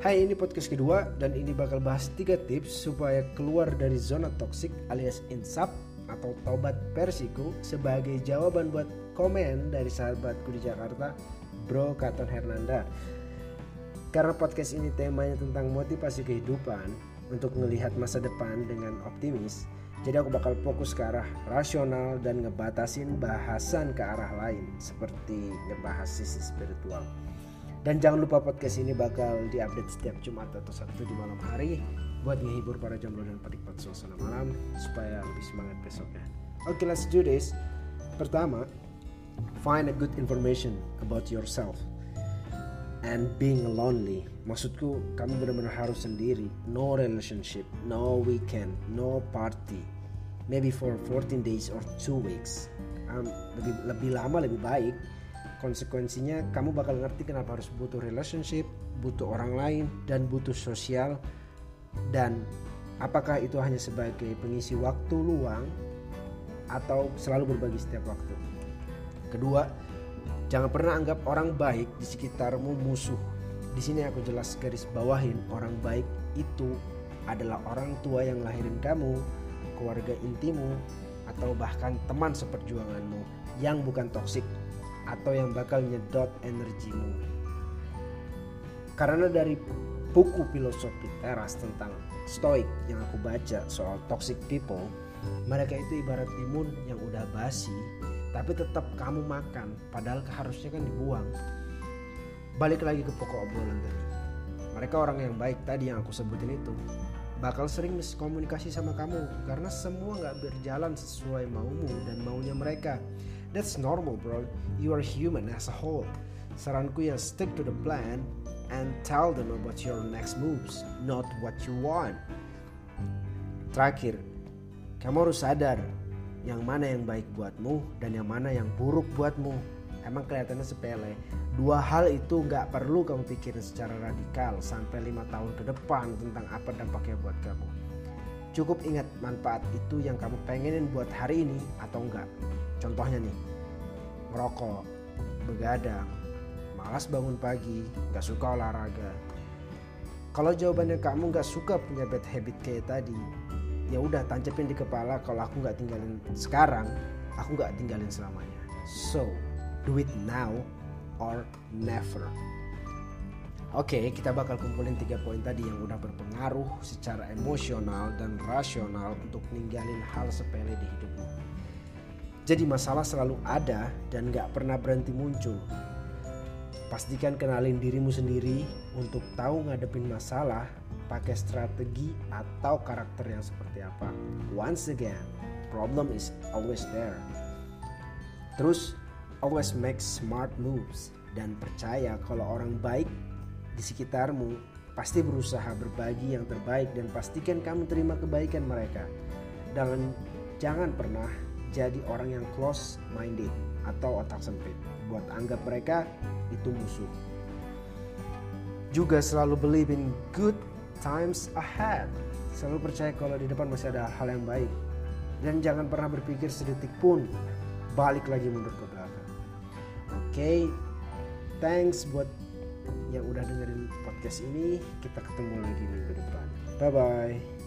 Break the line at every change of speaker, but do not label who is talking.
Hai ini podcast kedua dan ini bakal bahas 3 tips supaya keluar dari zona toksik alias insap atau tobat versiku sebagai jawaban buat komen dari sahabatku di Jakarta Bro Katon Hernanda Karena podcast ini temanya tentang motivasi kehidupan untuk melihat masa depan dengan optimis jadi aku bakal fokus ke arah rasional dan ngebatasin bahasan ke arah lain seperti ngebahas sisi spiritual. Dan jangan lupa podcast ini bakal diupdate setiap Jumat atau Sabtu di malam hari buat menghibur para jomblo dan penikmat suasana malam supaya lebih semangat besoknya. Oke, okay, let's do this. Pertama, find a good information about yourself and being lonely. Maksudku, kamu benar-benar harus sendiri. No relationship, no weekend, no party. Maybe for 14 days or 2 weeks. Um, lebih lebih lama lebih baik konsekuensinya kamu bakal ngerti kenapa harus butuh relationship, butuh orang lain, dan butuh sosial. Dan apakah itu hanya sebagai pengisi waktu luang atau selalu berbagi setiap waktu. Kedua, jangan pernah anggap orang baik di sekitarmu musuh. Di sini aku jelas garis bawahin orang baik itu adalah orang tua yang lahirin kamu, keluarga intimu, atau bahkan teman seperjuanganmu yang bukan toksik atau yang bakal nyedot energimu. Karena dari buku filosofi teras tentang stoik yang aku baca soal toxic people, mereka itu ibarat timun yang udah basi, tapi tetap kamu makan, padahal harusnya kan dibuang. Balik lagi ke pokok obrolan tadi. Mereka orang yang baik tadi yang aku sebutin itu bakal sering miskomunikasi sama kamu karena semua nggak berjalan sesuai maumu dan maunya mereka That's normal, bro. You are human as a whole. Saranku ya stick to the plan and tell them about your next moves, not what you want. Terakhir, kamu harus sadar yang mana yang baik buatmu dan yang mana yang buruk buatmu. Emang kelihatannya sepele. Dua hal itu nggak perlu kamu pikirin secara radikal sampai lima tahun ke depan tentang apa dampaknya buat kamu. Cukup ingat manfaat itu yang kamu pengenin buat hari ini atau enggak. Contohnya nih, ngerokok, begadang, malas bangun pagi, gak suka olahraga. Kalau jawabannya kamu gak suka punya bad habit kayak tadi, ya udah tancapin di kepala kalau aku gak tinggalin sekarang, aku gak tinggalin selamanya. So, do it now or never. Oke, okay, kita bakal kumpulin tiga poin tadi yang udah berpengaruh secara emosional dan rasional untuk ninggalin hal sepele di hidupmu. Jadi masalah selalu ada dan gak pernah berhenti muncul. Pastikan kenalin dirimu sendiri untuk tahu ngadepin masalah pakai strategi atau karakter yang seperti apa. Once again, problem is always there. Terus, always make smart moves dan percaya kalau orang baik di sekitarmu pasti berusaha berbagi yang terbaik dan pastikan kamu terima kebaikan mereka. Dan jangan pernah jadi orang yang close minded atau otak sempit buat anggap mereka itu musuh. Juga selalu believe in good times ahead. Selalu percaya kalau di depan masih ada hal yang baik. Dan jangan pernah berpikir sedetik pun balik lagi mundur ke belakang. Oke, okay, thanks buat yang udah dengerin podcast ini. Kita ketemu lagi minggu depan. Bye bye.